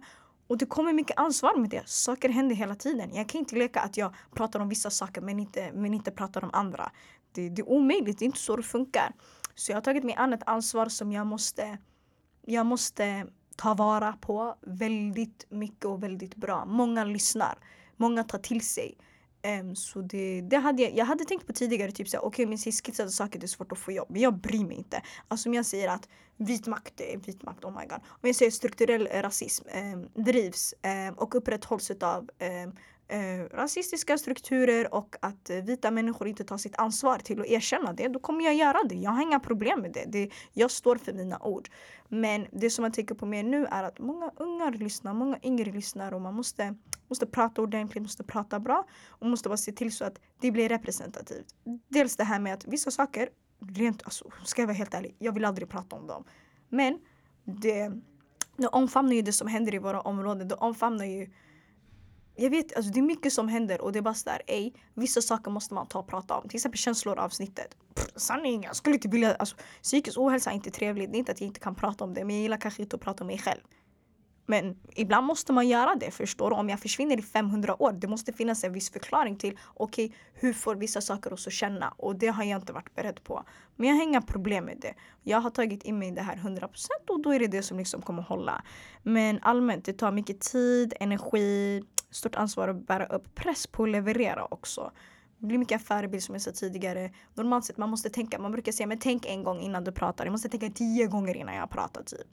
Och det kommer mycket ansvar med det. Saker händer hela tiden. Jag kan inte leka att jag pratar om vissa saker men inte, men inte pratar om andra. Det, det är omöjligt, det är inte så det funkar. Så jag har tagit mig an ett ansvar som jag måste, jag måste ta vara på väldigt mycket och väldigt bra. Många lyssnar, många tar till sig. Um, så det, det hade jag, jag hade tänkt på tidigare, typ såhär, okej okay, men skissade saker det är svårt att få jobb. Men jag bryr mig inte. Alltså om jag säger att vit makt är vit makt, oh my god. Om jag säger strukturell eh, rasism um, drivs um, och upprätthålls av eh, rasistiska strukturer och att uh, vita människor inte tar sitt ansvar till att erkänna det, då kommer jag göra det. Jag har inga problem med det. det. Jag står för mina ord. Men det som jag tänker på mer nu är att många ungar lyssnar, många yngre lyssnar och man måste, måste prata ordentligt, måste prata bra och måste bara se till så att det blir representativt. Dels det här med att vissa saker, rent alltså, ska jag vara helt ärlig, jag vill aldrig prata om dem. Men det, det omfamnar ju det som händer i våra områden. Det omfamnar ju jag vet, alltså det är mycket som händer och det är bara sådär, ej, vissa saker måste man ta och prata om. Till exempel känslor avsnittet. sanning, jag skulle inte vilja, alltså psykisk ohälsa är inte trevligt. Det är inte att jag inte kan prata om det, men jag gillar kanske inte att prata om mig själv. Men ibland måste man göra det, förstår du? Om jag försvinner i 500 år, det måste finnas en viss förklaring till okej, okay, hur får vissa saker oss att känna? Och det har jag inte varit beredd på. Men jag har inga problem med det. Jag har tagit in mig det här 100% och då är det det som liksom kommer hålla. Men allmänt, det tar mycket tid, energi, stort ansvar att bära upp, press på att leverera också. Det blir mycket förebild som jag sa tidigare. Normalt sett man måste tänka, man brukar säga men tänk en gång innan du pratar. Jag måste tänka tio gånger innan jag pratar typ.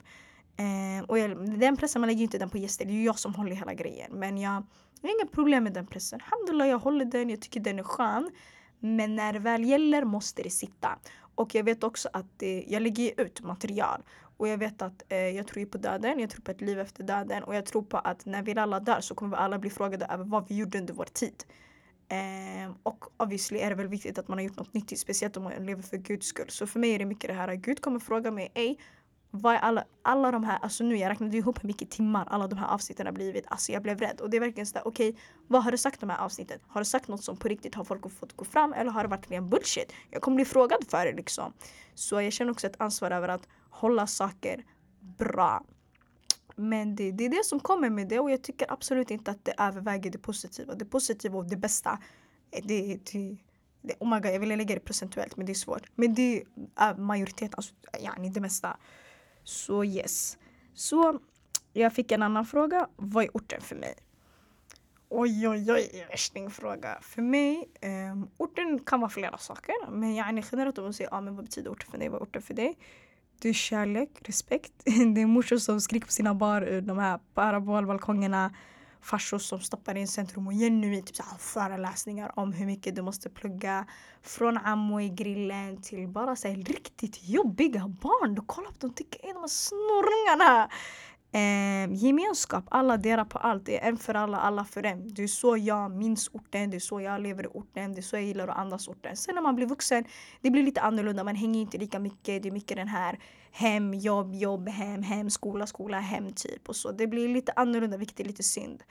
Eh, och jag, den pressen, man lägger ju inte den på gäster. Det är ju jag som håller hela grejen. Men jag, jag har inga problem med den pressen. Alhamdulillah, jag håller den. Jag tycker den är skön. Men när det väl gäller måste det sitta. Och jag vet också att eh, jag lägger ut material. Och jag vet att eh, jag tror på döden, jag tror på ett liv efter döden och jag tror på att när vi alla dör så kommer vi alla bli frågade över vad vi gjorde under vår tid. Eh, och obviously är det väl viktigt att man har gjort något nyttigt, speciellt om man lever för Guds skull. Så för mig är det mycket det här att Gud kommer fråga mig, ej, vad är alla, alla de här, alltså nu jag räknade ihop hur mycket timmar alla de här avsnitten har blivit. Alltså jag blev rädd. Och det är verkligen sådär, okej, okay, vad har du sagt de här avsnitten? Har du sagt något som på riktigt har folk fått gå fram eller har det varit ren bullshit? Jag kommer bli frågad för det liksom. Så jag känner också ett ansvar över att hålla saker bra. Men det, det är det som kommer med det och jag tycker absolut inte att det överväger det positiva. Det positiva och det bästa, det, det, det, oh my god, jag vill lägga det procentuellt men det är svårt. Men det är majoriteten, alltså, yani det mesta. Så yes. Så jag fick en annan fråga. Vad är orten för mig? Oj, oj, oj, värstingfråga. För mig, um, orten kan vara flera saker. Men yani generellt om man säger ah, men vad betyder orten för dig? Vad är orten för dig? Det är kärlek, respekt. Det är morsor som skriker på sina barn ur de här parabolbalkongerna. Farsor som stoppar in centrum och genuint typ så föreläsningar om hur mycket du måste plugga. Från ammo i grillen till bara så här, riktigt jobbiga barn. Du kollar på dem tycker tycker de här snorungarna. Eh, gemenskap, alla delar på allt. Det är en för alla, alla för en. Det är så jag minns orten, det är så jag lever i orten, det är så jag gillar att andas orten. Sen när man blir vuxen, det blir lite annorlunda. Man hänger inte lika mycket. Det är mycket den här hem, jobb, jobb, hem, hem, skola, skola, hem typ. Och så. Det blir lite annorlunda, vilket är lite synd.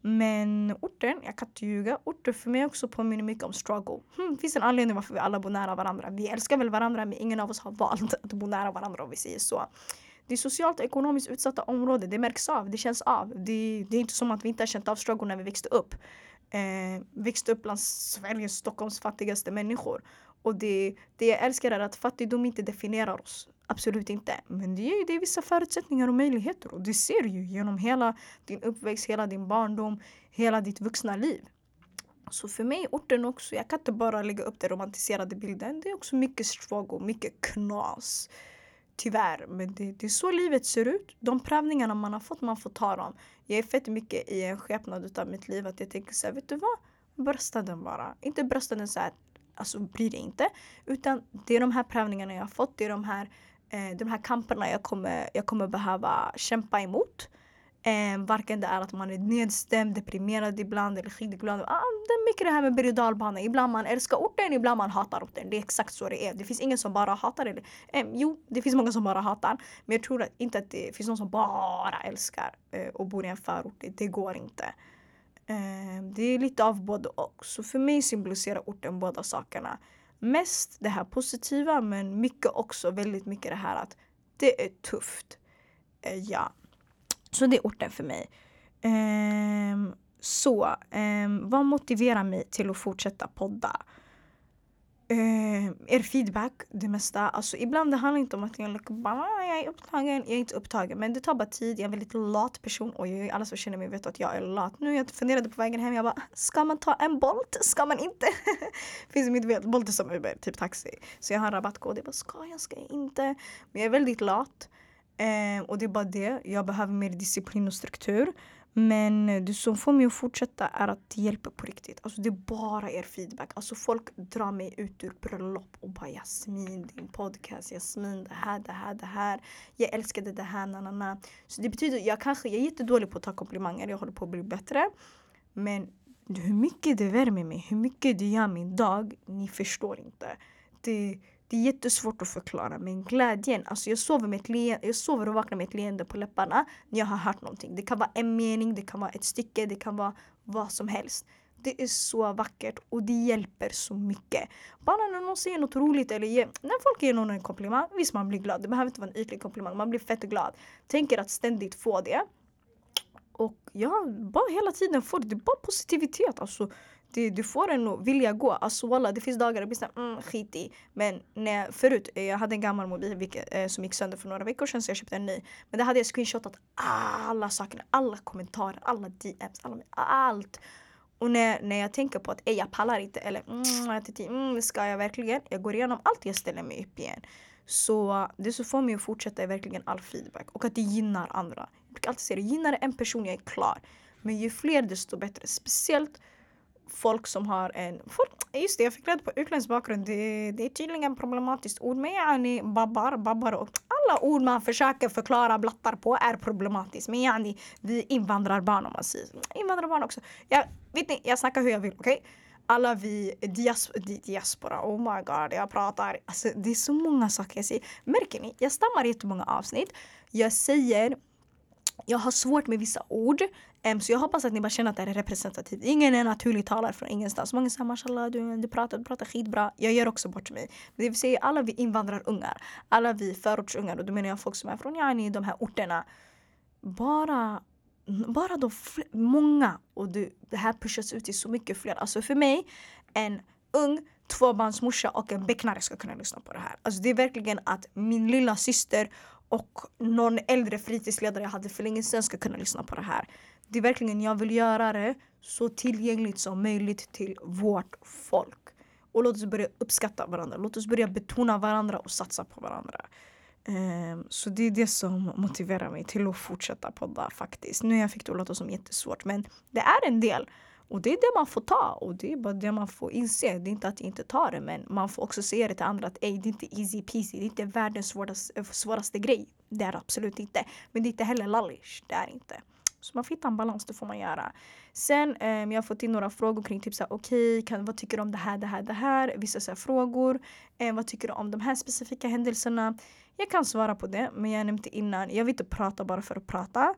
Men orten, jag kan inte ljuga, orten för mig också påminner mycket om struggle. Hmm, det finns en anledning varför vi alla bor nära varandra. Vi älskar väl varandra men ingen av oss har valt att bo nära varandra om vi säger så. Det är socialt och ekonomiskt utsatta områden. Det märks av, det känns av. Det, det är inte som att vi inte har känt av struggle när vi växte upp. Eh, växte upp bland Sveriges, Stockholms fattigaste människor. Och det, det jag älskar är att fattigdom inte definierar oss. Absolut inte. Men det ger ju dig vissa förutsättningar och möjligheter. Och det ser du ju genom hela din uppväxt, hela din barndom, hela ditt vuxna liv. Så för mig orten också, jag kan inte bara lägga upp den romantiserade bilden. Det är också mycket struggle, mycket knas. Tyvärr, men det, det är så livet ser ut. De prövningarna man har fått, man får ta dem. Jag är fett mycket i en skepnad av mitt liv att jag tänker såhär, vet du vad? Brösta den bara. Inte brösta den såhär, alltså bry dig inte. Utan det är de här prövningarna jag har fått, det är de här, eh, de här kamperna jag kommer, jag kommer behöva kämpa emot. Eh, varken det är att man är nedstämd, deprimerad ibland eller skitglad. Ah, det är mycket det här med berg och dalbana. Ibland man älskar orten, ibland man hatar orten. Det är exakt så det är. Det finns ingen som bara hatar. Eller, eh, jo, det finns många som bara hatar. Men jag tror att, inte att det finns någon som bara älskar eh, och bor i en förort. Det, det går inte. Eh, det är lite av både och. Så för mig symboliserar orten båda sakerna. Mest det här positiva men mycket också väldigt mycket det här att det är tufft. Eh, ja. Så det är orten för mig. Um, så, um, vad motiverar mig till att fortsätta podda? Um, er feedback, det mesta. Alltså, ibland det handlar inte om att jag, bara, jag är upptagen, jag är inte upptagen. Men det tar bara tid, jag är en väldigt lat person. Och alla som känner mig vet att jag är lat. Nu jag funderade på vägen hem, jag bara, ska man ta en Bolt? Ska man inte? Finns mitt vet, Bolt är som Uber, typ taxi. Så jag har en rabattkod, jag bara, ska jag, ska jag inte? Men jag är väldigt lat. Eh, och det är bara det. Jag behöver mer disciplin och struktur. Men det som får mig att fortsätta är att det hjälper på riktigt. Alltså det är bara er feedback. Alltså folk drar mig ut ur bröllop och bara Jasmin, din podcast, Jasmin, det här, det här, det här. Jag älskade det här, na, na, na. Så det betyder, jag kanske, jag är jättedålig på att ta komplimanger, jag håller på att bli bättre. Men hur mycket det värmer mig, hur mycket det gör min dag, ni förstår inte. Det, det är jättesvårt att förklara men glädjen, alltså jag sover, med ett leende, jag sover och vaknar med ett leende på läpparna när jag har hört någonting. Det kan vara en mening, det kan vara ett stycke, det kan vara vad som helst. Det är så vackert och det hjälper så mycket. Bara när någon säger något roligt eller ger, när folk ger någon en komplimang, visst man blir glad. Det behöver inte vara en ytlig komplimang, man blir fett glad. Tänker att ständigt få det. Och ja, bara hela tiden få det. Det är bara positivitet. Alltså, det, du får en att vilja gå. Alltså walla, det finns dagar det blir såhär mm, skit i. Men när, förut, eh, jag hade en gammal mobil vilket, eh, som gick sönder för några veckor sedan så jag köpte en ny. Men där hade jag screenshotat alla saker, alla kommentarer, alla DMs, alla, allt. Och när, när jag tänker på att ej, jag pallar inte eller mm, mm, ska jag verkligen? Jag går igenom allt jag ställer mig upp igen. Så det som får mig att fortsätta är verkligen all feedback och att det gynnar andra. Jag brukar alltid säga det, gynnar en person jag är klar. Men ju fler desto bättre. Speciellt folk som har en... Folk, just det, jag fick reda på utländsk bakgrund. Det, det är tydligen ett problematiskt ord. Men yani babbar, babbar och alla ord man försöker förklara blattar på är problematiskt. Men yani vi invandrarbarn om man säger Invandrarbarn också. Jag, vet ni, jag snackar hur jag vill, okej? Okay? alla vi dias diaspora, oh my god, jag pratar, alltså det är så många saker jag säger. Märker ni? Jag stammar i jättemånga avsnitt. Jag säger, jag har svårt med vissa ord. Um, så jag hoppas att ni bara känner att det här är representativt. Ingen är naturlig talare från ingenstans. Många säger mashallah, du, du, pratar, du pratar skitbra. Jag gör också bort mig. Det vill säga alla vi invandrarungar, alla vi förortsungar och då menar jag folk som är från yani, de här orterna. Bara bara de många och det, det här pushas ut till så mycket fler. Alltså för mig, en ung tvåbarnsmorsa och en becknare ska kunna lyssna på det här. Alltså det är verkligen att min lilla syster och någon äldre fritidsledare jag hade för länge sedan ska kunna lyssna på det här. Det är verkligen, jag vill göra det så tillgängligt som möjligt till vårt folk. Och låt oss börja uppskatta varandra. Låt oss börja betona varandra och satsa på varandra. Um, så det är det som motiverar mig till att fortsätta podda faktiskt. Nu jag fick det att låta som jättesvårt men det är en del. Och det är det man får ta och det är bara det man får inse. Det är inte att jag inte tar det men man får också säga det till andra att ey, det är inte easy peasy. Det är inte världens svåraste, eh, svåraste grej. Det är det absolut inte. Men det är inte heller lallish. Det är inte. Så man får hitta en balans, det får man göra. Sen um, jag har fått in några frågor kring typ såhär, okej, okay, vad tycker du om det här, det här, det här? Vissa så frågor. Um, vad tycker du om de här specifika händelserna? Jag kan svara på det, men jag nämnde innan, jag vill inte prata bara för att prata.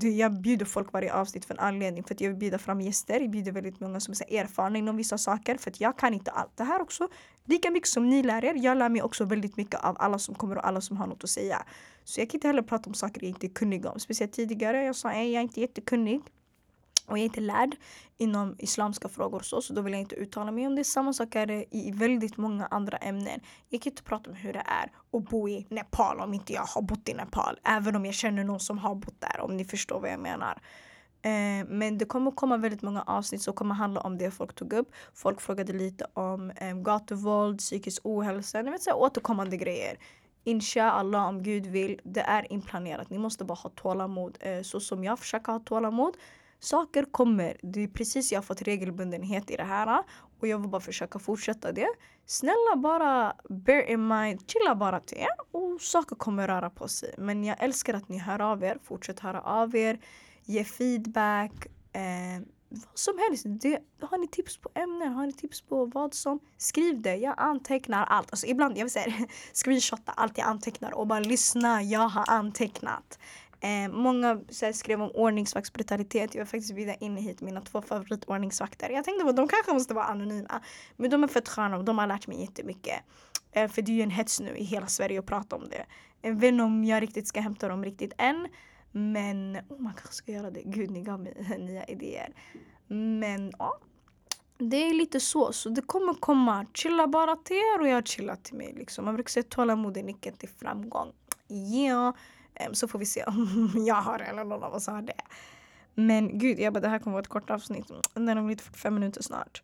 Jag bjuder folk varje avsnitt för en anledning. För att jag vill bjuda fram gäster. Jag bjuder väldigt många som är erfarna inom vissa saker. För att jag kan inte allt det här också. Lika mycket som ni lär er. Jag lär mig också väldigt mycket av alla som kommer och alla som har något att säga. Så jag kan inte heller prata om saker jag inte är kunnig om. Speciellt tidigare. Jag sa att jag är inte jättekunnig och jag är inte lärd inom islamska frågor så, så då vill jag inte uttala mig om det. Samma sak är det i väldigt många andra ämnen. Jag kan inte prata om hur det är att bo i Nepal om inte jag har bott i Nepal. Även om jag känner någon som har bott där, om ni förstår vad jag menar. Eh, men det kommer komma väldigt många avsnitt som kommer handla om det folk tog upp. Folk frågade lite om eh, gatuvåld, psykisk ohälsa, ni vet så återkommande grejer. Inshallah om Gud vill, det är inplanerat. Ni måste bara ha tålamod. Eh, så som jag försöker ha tålamod Saker kommer. Det är precis jag har fått regelbundenhet i det här äh, och jag vill bara försöka fortsätta det. Snälla bara bear in mind, chilla bara till er och saker kommer röra på sig. Men jag älskar att ni hör av er, fortsätt höra av er, ge feedback. Eh, vad som helst. Det, har ni tips på ämnen? Har ni tips på vad som? Skriv det. Jag antecknar allt. Alltså ibland, jag vill säga screenshotta allt jag antecknar och bara lyssna. Jag har antecknat. Eh, många här, skrev om ordningsvaktsbrutalitet. Jag har faktiskt bjudit in hit mina två favoritordningsvakter. Jag tänkte att de kanske måste vara anonyma. Men de är fett sköna och de har lärt mig jättemycket. Eh, för det är ju en hets nu i hela Sverige att prata om det. Jag vet inte om jag riktigt ska hämta dem riktigt än. Men oh, man kanske ska göra det. Gud, ni gav mig nya idéer. Men ja, det är lite så. Så det kommer komma. Chilla bara till er och jag chillar till mig. Liksom. Man brukar säga tålamod är nyckeln till framgång. Yeah. Eh, så får vi se om jag har det eller någon av oss har det. Men gud, jag bara, det här kommer vara ett kort avsnitt. Den har blivit 45 minuter snart.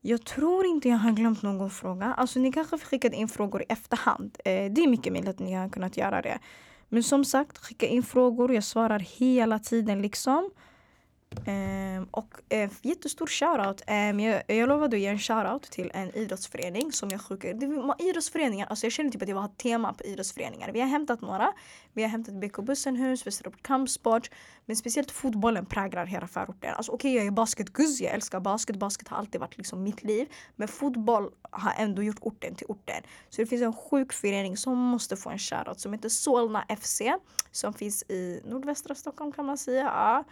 Jag tror inte jag har glömt någon fråga. Alltså ni kanske skickade in frågor i efterhand. Eh, det är mycket möjligt att ni har kunnat göra det. Men som sagt, skicka in frågor. Jag svarar hela tiden liksom. Um, och uh, jättestor shoutout. Um, jag, jag lovade att ge en shoutout till en idrottsförening som jag sjukar. Det idrottsföreningar, alltså jag känner typ att jag har ett tema på idrottsföreningar. Vi har hämtat några. Vi har hämtat BK Bussenhus, Västerås Kampsport. Men speciellt fotbollen präglar hela förorten. Alltså okej, okay, jag är basketguzz, jag älskar basket. Basket har alltid varit liksom mitt liv. Men fotboll har ändå gjort orten till orten. Så det finns en sjuk förening som måste få en shoutout som heter Solna FC. Som finns i nordvästra Stockholm kan man säga. Ja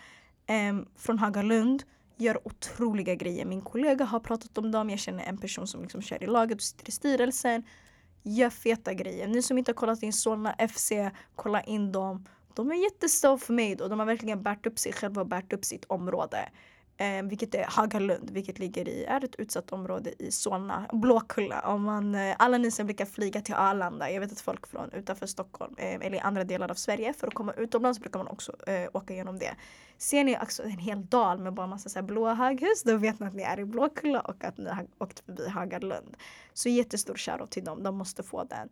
från Hagalund gör otroliga grejer. Min kollega har pratat om dem. Jag känner en person som liksom kör i laget och sitter i styrelsen. Gör feta grejer. Ni som inte har kollat in Solna FC, kolla in dem. De är jätteself-made och de har verkligen bärt upp sig själva och bärt upp sitt område. Eh, vilket är Hagalund, vilket ligger i, är ett utsatt område i Solna, Blåkulla. Om man, eh, alla ni som brukar flyga till Arlanda, jag vet att folk från utanför Stockholm eh, eller i andra delar av Sverige för att komma utomlands brukar man också eh, åka igenom det. Ser ni också en hel dal med bara massa så här blåa höghus då vet ni att ni är i Blåkulla och att ni har åkt förbi Hagalund. Så jättestor shoutout till dem, de måste få den.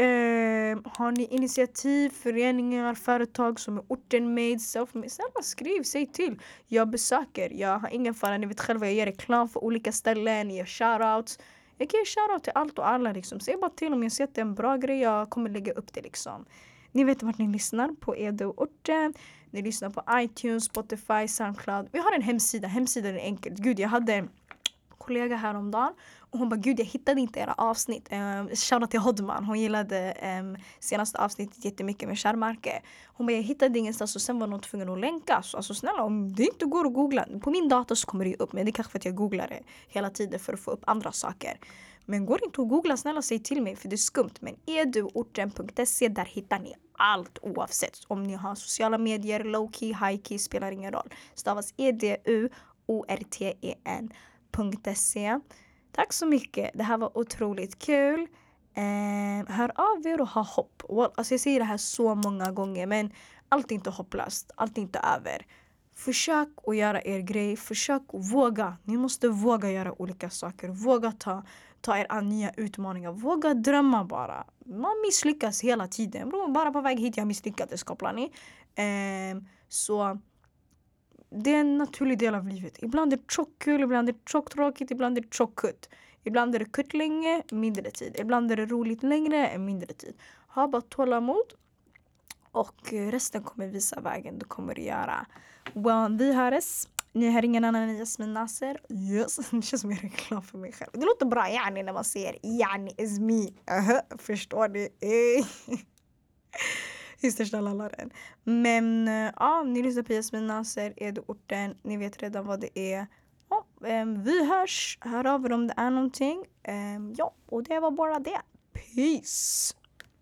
Eh, har ni initiativ, föreningar, företag som är orten-made, self-made? Snälla skriv, säg till. Jag besöker, jag har ingen fara. Ni vet själva, jag gör reklam för olika ställen, jag gör shoutouts. Jag kan ge shoutout till allt och alla liksom. Säg bara till om jag ser att det är en bra grej, jag kommer lägga upp det liksom. Ni vet vart ni lyssnar, på Edo-orten. Ni lyssnar på iTunes, Spotify, Soundcloud. Vi har en hemsida, hemsidan är enkel. Gud, jag hade en kollega häromdagen och hon bara gud jag hittade inte era avsnitt. Ehm, um, Shoutout till Hodman, hon gillade um, senaste avsnittet jättemycket med Kärrmarke. Hon bara jag hittade ingenstans och sen var någon tvungen att länka. Så alltså snälla om det inte går att googla. På min dator så kommer det ju upp men det är kanske för att jag googlar det hela tiden för att få upp andra saker. Men går inte att googla, snälla säg till mig för det är skumt. Men eduorten.se där hittar ni allt oavsett om ni har sociala medier, low-key, high-key spelar ingen roll. Stavas e-d-u-o-r-t-e-n.se Tack så mycket. Det här var otroligt kul. Eh, hör av er och ha hopp. Alltså jag säger det här så många gånger men allt är inte hopplöst. Allt är inte över. Försök att göra er grej. Försök att våga. Ni måste våga göra olika saker. Våga ta, ta er an nya utmaningar. Våga drömma bara. Man misslyckas hela tiden. Bro, bara på väg hit jag misslyckades kopplar ni. Eh, så det är en naturlig del av livet. Ibland är det tjockkul, ibland är det tjocktråkigt, ibland är det tjockkutt. Ibland är det kutt länge, mindre tid. Ibland är det roligt längre, mindre tid. Ha bara tålamod. Och resten kommer visa vägen. Du kommer att göra. Well, vi hörs. Ni har ingen annan än Jasmin Nasser. Yes. Det känns som jag reklam för mig själv. Det låter bra yani när man säger yani is me. Uh -huh. Förstår ni? i största lallaren. Men eh, ja, ni lyssnar på Jasmin Naser, Edo-orten. Ni vet redan vad det är. Ja, ehm, vi hörs. Hör av er om det är någonting. Ehm, ja, och det var bara det. Peace!